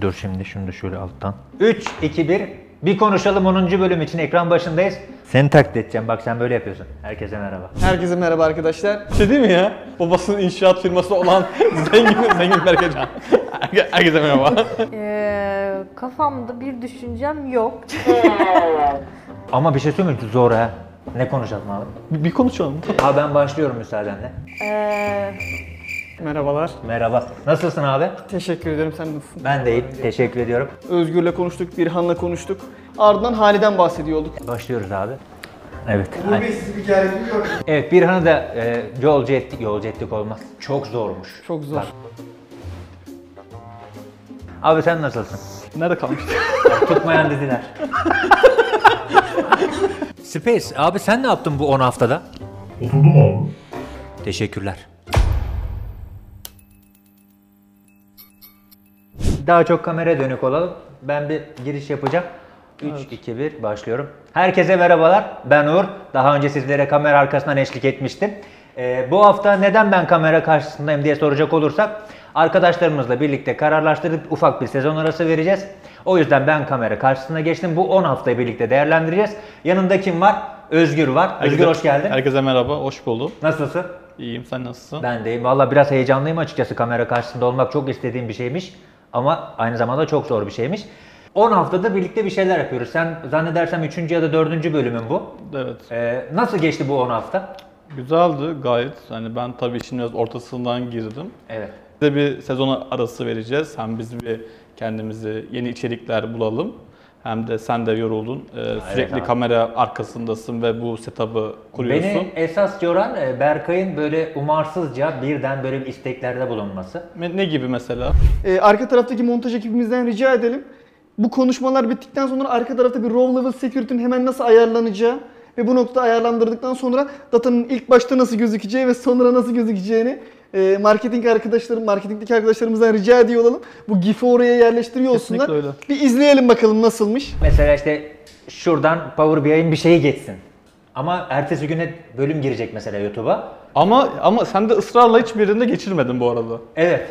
Dur şimdi şunu da şöyle alttan. 3, 2, 1. Bir konuşalım 10. bölüm için ekran başındayız. Seni taklit edeceğim bak sen böyle yapıyorsun. Herkese merhaba. Herkese merhaba arkadaşlar. Şey değil mi ya? Babasının inşaat firması olan zengin zengin Berkecan. Herke- Herkese merhaba. Ee, kafamda bir düşüncem yok. Ama bir şey söyleyeyim mi? Zor ha. Ne konuşalım abi? bir, bir konuşalım. Abi ben başlıyorum müsaadenle. Ee, Merhabalar. Merhaba. Nasılsın abi? Teşekkür ederim. Sen nasılsın? Ben de iyiyim. Teşekkür ediyorum. Özgür'le konuştuk, Birhan'la konuştuk. Ardından Hali'den bahsediyor olduk. Başlıyoruz abi. Evet. Uğur Bey sizi bir gördüm. Evet Birhan'ı da e, yolcu ettik. Yolcu ettik olmaz. Çok zormuş. Çok zor. Bak. Abi sen nasılsın? Nerede kalmıştık? Tutmayan diziler. Space abi sen ne yaptın bu 10 haftada? Oturdum abi. Teşekkürler. Daha çok kamera dönük olalım. Ben bir giriş yapacağım. 3, 2, 1 başlıyorum. Herkese merhabalar. Ben Uğur. Daha önce sizlere kamera arkasından eşlik etmiştim. Ee, bu hafta neden ben kamera karşısındayım diye soracak olursak arkadaşlarımızla birlikte kararlaştırıp ufak bir sezon arası vereceğiz. O yüzden ben kamera karşısına geçtim. Bu 10 haftayı birlikte değerlendireceğiz. Yanımda kim var? Özgür var. Özgür hoş geldin. Herkese merhaba, hoş buldum. Nasılsın? İyiyim, sen nasılsın? Ben deyim. Valla biraz heyecanlıyım açıkçası kamera karşısında olmak çok istediğim bir şeymiş. Ama aynı zamanda çok zor bir şeymiş. 10 haftada birlikte bir şeyler yapıyoruz. Sen zannedersem 3. ya da 4. bölümün bu. Evet. Ee, nasıl geçti bu 10 hafta? Güzeldi gayet. Hani ben tabii işin biraz ortasından girdim. Evet. Size bir sezon arası vereceğiz. Hem biz bir kendimizi yeni içerikler bulalım. Hem de sen de yoruldun. Ee, sürekli abi. kamera arkasındasın ve bu setup'ı kuruyorsun. Beni esas yoran e, Berkay'ın böyle umarsızca birden böyle bir isteklerde bulunması. Ne ne gibi mesela? Ee, arka taraftaki montaj ekibimizden rica edelim. Bu konuşmalar bittikten sonra arka tarafta bir row level security'nin hemen nasıl ayarlanacağı ve bu nokta ayarlandırdıktan sonra datanın ilk başta nasıl gözükeceği ve sonra nasıl gözükeceğini e, marketing arkadaşlarım, marketingdeki arkadaşlarımızdan rica ediyor olalım. Bu GIF'i oraya yerleştiriyor olsunlar. Kesinlikle öyle. Bir izleyelim bakalım nasılmış. Mesela işte şuradan Power BI'nin bir şeyi geçsin. Ama ertesi güne bölüm girecek mesela YouTube'a. Ama ama sen de ısrarla hiçbirinde geçirmedin bu arada. Evet.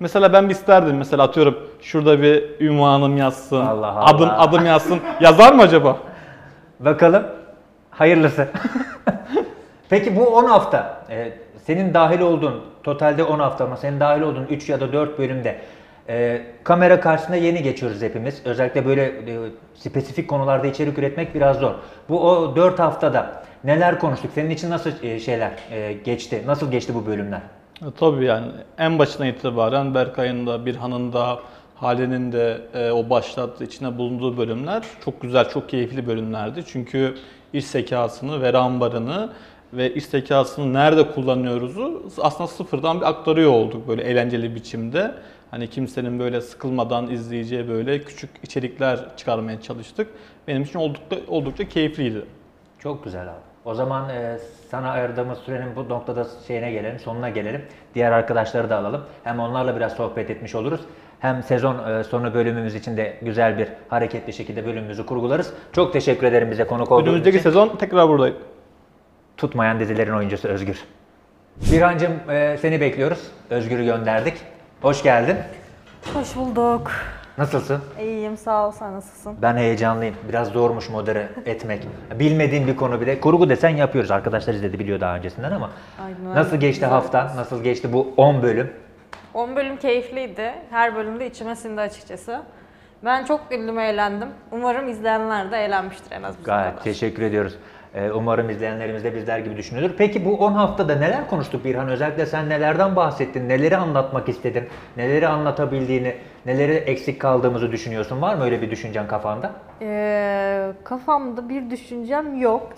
Mesela ben bir isterdim mesela atıyorum şurada bir ünvanım yazsın, Allah Allah. adım adım yazsın. Yazar mı acaba? Bakalım. Hayırlısı. Peki bu 10 hafta e, senin dahil olduğun totalde 10 hafta ama senin dahil olduğun 3 ya da 4 bölümde e, kamera karşısında yeni geçiyoruz hepimiz. Özellikle böyle e, spesifik konularda içerik üretmek biraz zor. Bu o 4 haftada neler konuştuk? Senin için nasıl e, şeyler e, geçti? Nasıl geçti bu bölümler? E, Tabii yani en başına itibaren Berkay'ın da, Birhan'ın da, Hale'nin de e, o başlattığı, içine bulunduğu bölümler çok güzel, çok keyifli bölümlerdi. Çünkü iş zekasını, veri ambarını ve iş zekasını nerede kullanıyoruzu aslında sıfırdan bir aktarıyor olduk böyle eğlenceli biçimde. Hani kimsenin böyle sıkılmadan izleyeceği böyle küçük içerikler çıkarmaya çalıştık. Benim için oldukça, oldukça keyifliydi. Çok güzel abi. O zaman e, sana ayırdığımız sürenin bu noktada şeyine gelelim, sonuna gelelim. Diğer arkadaşları da alalım. Hem onlarla biraz sohbet etmiş oluruz. Hem sezon e, sonu bölümümüz için de güzel bir hareketli şekilde bölümümüzü kurgularız. Çok teşekkür ederim bize konuk olduğunuz Önümüzdeki için. sezon tekrar buradayım. Tutmayan dizilerin oyuncusu Özgür. Birhancığım e, seni bekliyoruz. Özgür'ü gönderdik. Hoş geldin. hoş bulduk. Nasılsın? İyiyim sağ ol sen nasılsın? Ben heyecanlıyım. Biraz zormuş modere etmek. Bilmediğim bir konu bile. Kurgu desen yapıyoruz. Arkadaşlar izledi biliyor daha öncesinden ama. Aynen öyle. Nasıl geçti hafta? Nasıl geçti bu 10 bölüm? 10 bölüm keyifliydi. Her bölümde içime sindi açıkçası. Ben çok güldüm, eğlendim. Umarım izleyenler de eğlenmiştir en az bizim Gayet kadar. teşekkür ediyoruz. Ee, umarım izleyenlerimiz de bizler gibi düşünüyordur. Peki bu 10 haftada neler konuştuk Birhan? Özellikle sen nelerden bahsettin? Neleri anlatmak istedin? Neleri anlatabildiğini, neleri eksik kaldığımızı düşünüyorsun? Var mı öyle bir düşüncen kafanda? Ee, kafamda bir düşüncem yok.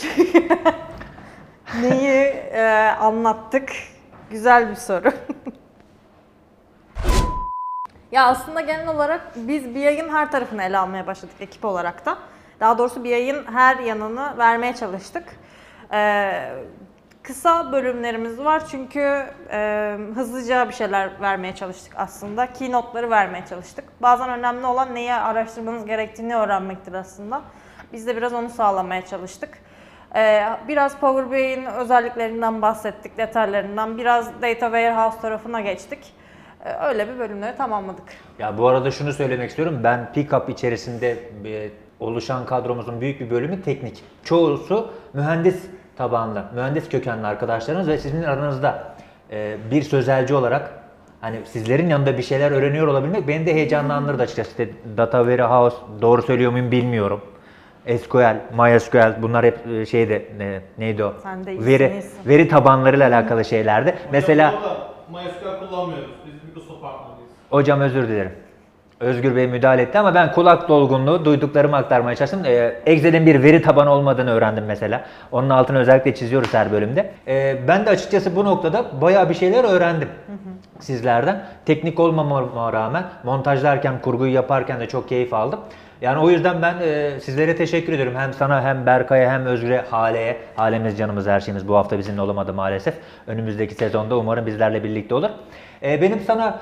Neyi e, anlattık? Güzel bir soru. ya aslında genel olarak biz bir yayın her tarafını ele almaya başladık ekip olarak da. Daha doğrusu bir yayın her yanını vermeye çalıştık. Ee, kısa bölümlerimiz var çünkü e, hızlıca bir şeyler vermeye çalıştık aslında. Keynote'ları vermeye çalıştık. Bazen önemli olan neyi araştırmanız gerektiğini öğrenmektir aslında. Biz de biraz onu sağlamaya çalıştık. Ee, biraz Power BI'nin özelliklerinden bahsettik, detaylarından. Biraz Data Warehouse tarafına geçtik. Ee, öyle bir bölümleri tamamladık. Ya bu arada şunu söylemek istiyorum. Ben pick-up içerisinde e, oluşan kadromuzun büyük bir bölümü teknik. Çoğusu mühendis tabanlı, mühendis kökenli arkadaşlarınız ve sizin aranızda e, bir sözelci olarak hani sizlerin yanında bir şeyler öğreniyor olabilmek beni de heyecanlandırdı açıkçası. İşte Data Warehouse doğru söylüyor muyum bilmiyorum. SQL, MySQL bunlar hep e, şeyde ne, neydi o? Sen de iyisin, veri iyisin. veri tabanlarıyla alakalı şeylerdi. Mesela MySQL kullanmıyoruz. Biz Microsoft partneriyiz. Hocam özür dilerim. Özgür Bey müdahale etti ama ben kulak dolgunluğu duyduklarımı aktarmaya çalıştım. Ee, Excel'in bir veri tabanı olmadığını öğrendim mesela. Onun altını özellikle çiziyoruz her bölümde. Ee, ben de açıkçası bu noktada bayağı bir şeyler öğrendim sizlerden. Teknik olmamama rağmen montajlarken, kurguyu yaparken de çok keyif aldım. Yani o yüzden ben e, sizlere teşekkür ediyorum. Hem sana hem Berkay'a hem Özgür'e, Hale'ye. Halemiz canımız her şeyimiz bu hafta bizimle olamadı maalesef. Önümüzdeki sezonda umarım bizlerle birlikte olur. E, benim sana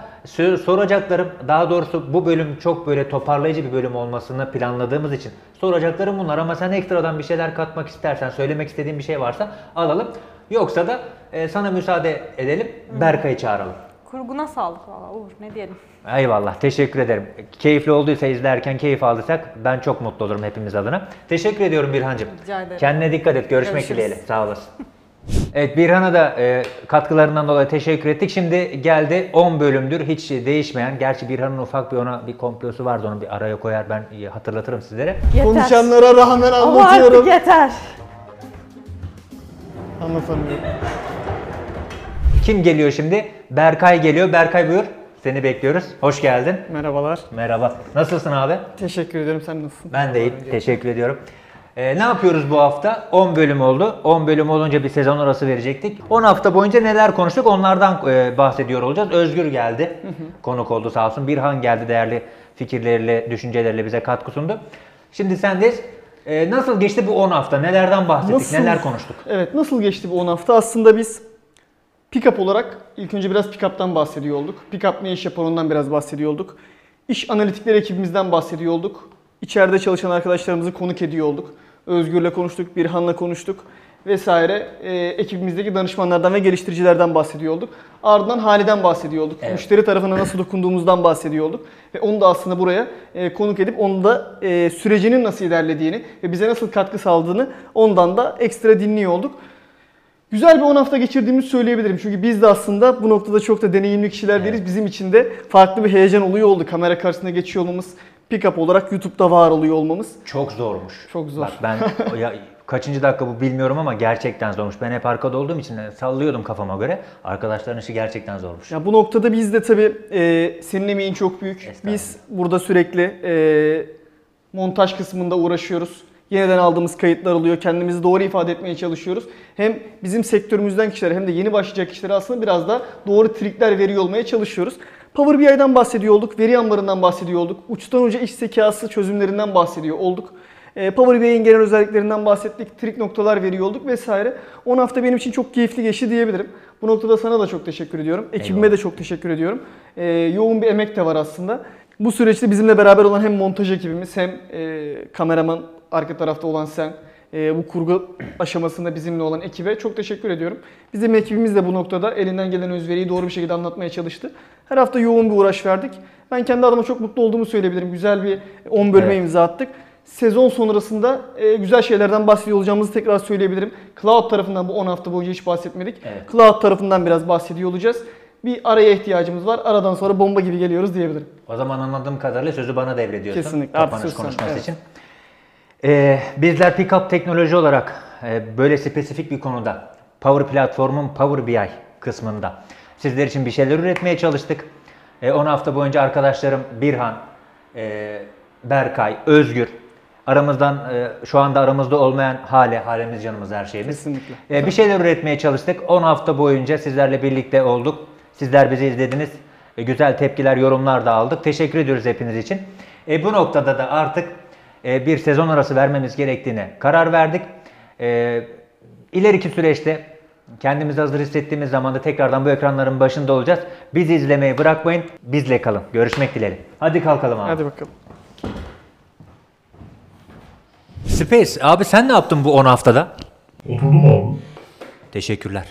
soracaklarım, daha doğrusu bu bölüm çok böyle toparlayıcı bir bölüm olmasını planladığımız için soracaklarım bunlar ama sen ekstradan bir şeyler katmak istersen, söylemek istediğin bir şey varsa alalım. Yoksa da e, sana müsaade edelim, Berkay'ı çağıralım. Kurguna sağlık valla Uğur ne diyelim. Eyvallah. Teşekkür ederim. Keyifli olduysa izlerken keyif aldıysak ben çok mutlu olurum hepimiz adına. Teşekkür ediyorum Birhancığım. Rica ederim. Kendine dikkat et. Görüşmek Görüşürüz. dileğiyle. Sağ olasın. Evet Birhan'a da e, katkılarından dolayı teşekkür ettik. Şimdi geldi 10 bölümdür hiç değişmeyen. Gerçi Birhan'ın ufak bir ona bir komplosu vardı. Onu bir araya koyar ben e, hatırlatırım sizlere. Yeter. Konuşanlara rağmen Ama anlatıyorum. artık yeter. Anlatamıyorum. Kim geliyor şimdi? Berkay geliyor. Berkay buyur. Seni bekliyoruz. Hoş geldin. Merhabalar. Merhaba. Nasılsın abi? Teşekkür ederim. Sen nasılsın? Ben de iyiyim. Teşekkür ediyorum. Ee, ne yapıyoruz bu hafta? 10 bölüm oldu. 10 bölüm olunca bir sezon arası verecektik. 10 hafta boyunca neler konuştuk onlardan e, bahsediyor olacağız. Özgür geldi. Konuk oldu sağ olsun. Birhan geldi değerli fikirleriyle, düşünceleriyle bize katkı sundu. Şimdi sendeyiz. Ee, nasıl geçti bu 10 hafta? Nelerden bahsettik? Nasıl- Neler konuştuk? Evet nasıl geçti bu 10 hafta? Aslında biz pick-up olarak ilk önce biraz pick-up'tan bahsediyor olduk. Pick-up ne iş yapar ondan biraz bahsediyor olduk. İş analitikleri ekibimizden bahsediyor olduk. İçeride çalışan arkadaşlarımızı konuk ediyor olduk. Özgür'le konuştuk, Birhan'la konuştuk vesaire. Ee, ekibimizdeki danışmanlardan ve geliştiricilerden bahsediyor olduk. Ardından Hali'den bahsediyor olduk. Evet. Müşteri tarafına nasıl dokunduğumuzdan bahsediyor olduk. Ve onu da aslında buraya e, konuk edip onu da e, sürecinin nasıl ilerlediğini ve bize nasıl katkı sağladığını ondan da ekstra dinliyor olduk. Güzel bir 10 hafta geçirdiğimizi söyleyebilirim. Çünkü biz de aslında bu noktada çok da deneyimli kişiler değiliz. Bizim için de farklı bir heyecan oluyor oldu. Kamera karşısına geçiyor olmamız, pick-up olarak YouTube'da var oluyor olmamız. Çok zormuş. Çok zor. Bak ben ya, kaçıncı dakika bu bilmiyorum ama gerçekten zormuş. Ben hep arkada olduğum için sallıyordum kafama göre. Arkadaşların işi gerçekten zormuş. Ya bu noktada biz de tabii e, senin emeğin çok büyük. Biz burada sürekli e, montaj kısmında uğraşıyoruz. Yeniden aldığımız kayıtlar oluyor. Kendimizi doğru ifade etmeye çalışıyoruz. Hem bizim sektörümüzden kişilere hem de yeni başlayacak kişilere aslında biraz da doğru trikler veriyor olmaya çalışıyoruz. Power BI'den bahsediyor olduk, veri ambarından bahsediyor olduk, uçtan uca iş zekası çözümlerinden bahsediyor olduk. E, Power BI'nin genel özelliklerinden bahsettik, trik noktalar veriyor olduk vesaire. 10 hafta benim için çok keyifli geçti diyebilirim. Bu noktada sana da çok teşekkür ediyorum. Ekibime Eyvallah. de çok teşekkür ediyorum. E, yoğun bir emek de var aslında. Bu süreçte bizimle beraber olan hem montaj ekibimiz hem e, kameraman arka tarafta olan sen, e, bu kurgu aşamasında bizimle olan ekibe çok teşekkür ediyorum. Bizim ekibimiz de bu noktada elinden gelen özveriyi doğru bir şekilde anlatmaya çalıştı. Her hafta yoğun bir uğraş verdik. Ben kendi adıma çok mutlu olduğumu söyleyebilirim. Güzel bir 10 bölüme Evet. imza attık. Sezon sonrasında e, güzel şeylerden bahsediyor olacağımızı tekrar söyleyebilirim. Cloud tarafından bu 10 hafta boyunca hiç bahsetmedik. Evet. Cloud tarafından biraz bahsediyor olacağız. Bir araya ihtiyacımız var. Aradan sonra bomba gibi geliyoruz diyebilirim. O zaman anladığım kadarıyla sözü bana devrediyorsun. Kesinlikle. Kapanış konuşması evet. için. Ee, bizler Pickup teknoloji olarak e, böyle spesifik bir konuda Power Platform'un Power BI kısmında sizler için bir şeyler üretmeye çalıştık. E, 10 hafta boyunca arkadaşlarım Birhan, e, Berkay, Özgür, aramızdan e, şu anda aramızda olmayan Hale, Halemiz canımız her şeyimiz. Kesinlikle. E, bir şeyler üretmeye çalıştık. 10 hafta boyunca sizlerle birlikte olduk. Sizler bizi izlediniz. E, güzel tepkiler, yorumlar da aldık. Teşekkür ediyoruz hepiniz için. E, bu noktada da artık e, bir sezon arası vermemiz gerektiğine karar verdik. E, ileriki süreçte kendimizi hazır hissettiğimiz zaman da tekrardan bu ekranların başında olacağız. Bizi izlemeyi bırakmayın. Bizle kalın. Görüşmek dileğiyle. Hadi kalkalım abi. Hadi bakalım. Space abi sen ne yaptın bu 10 haftada? Oturdum abi. Teşekkürler.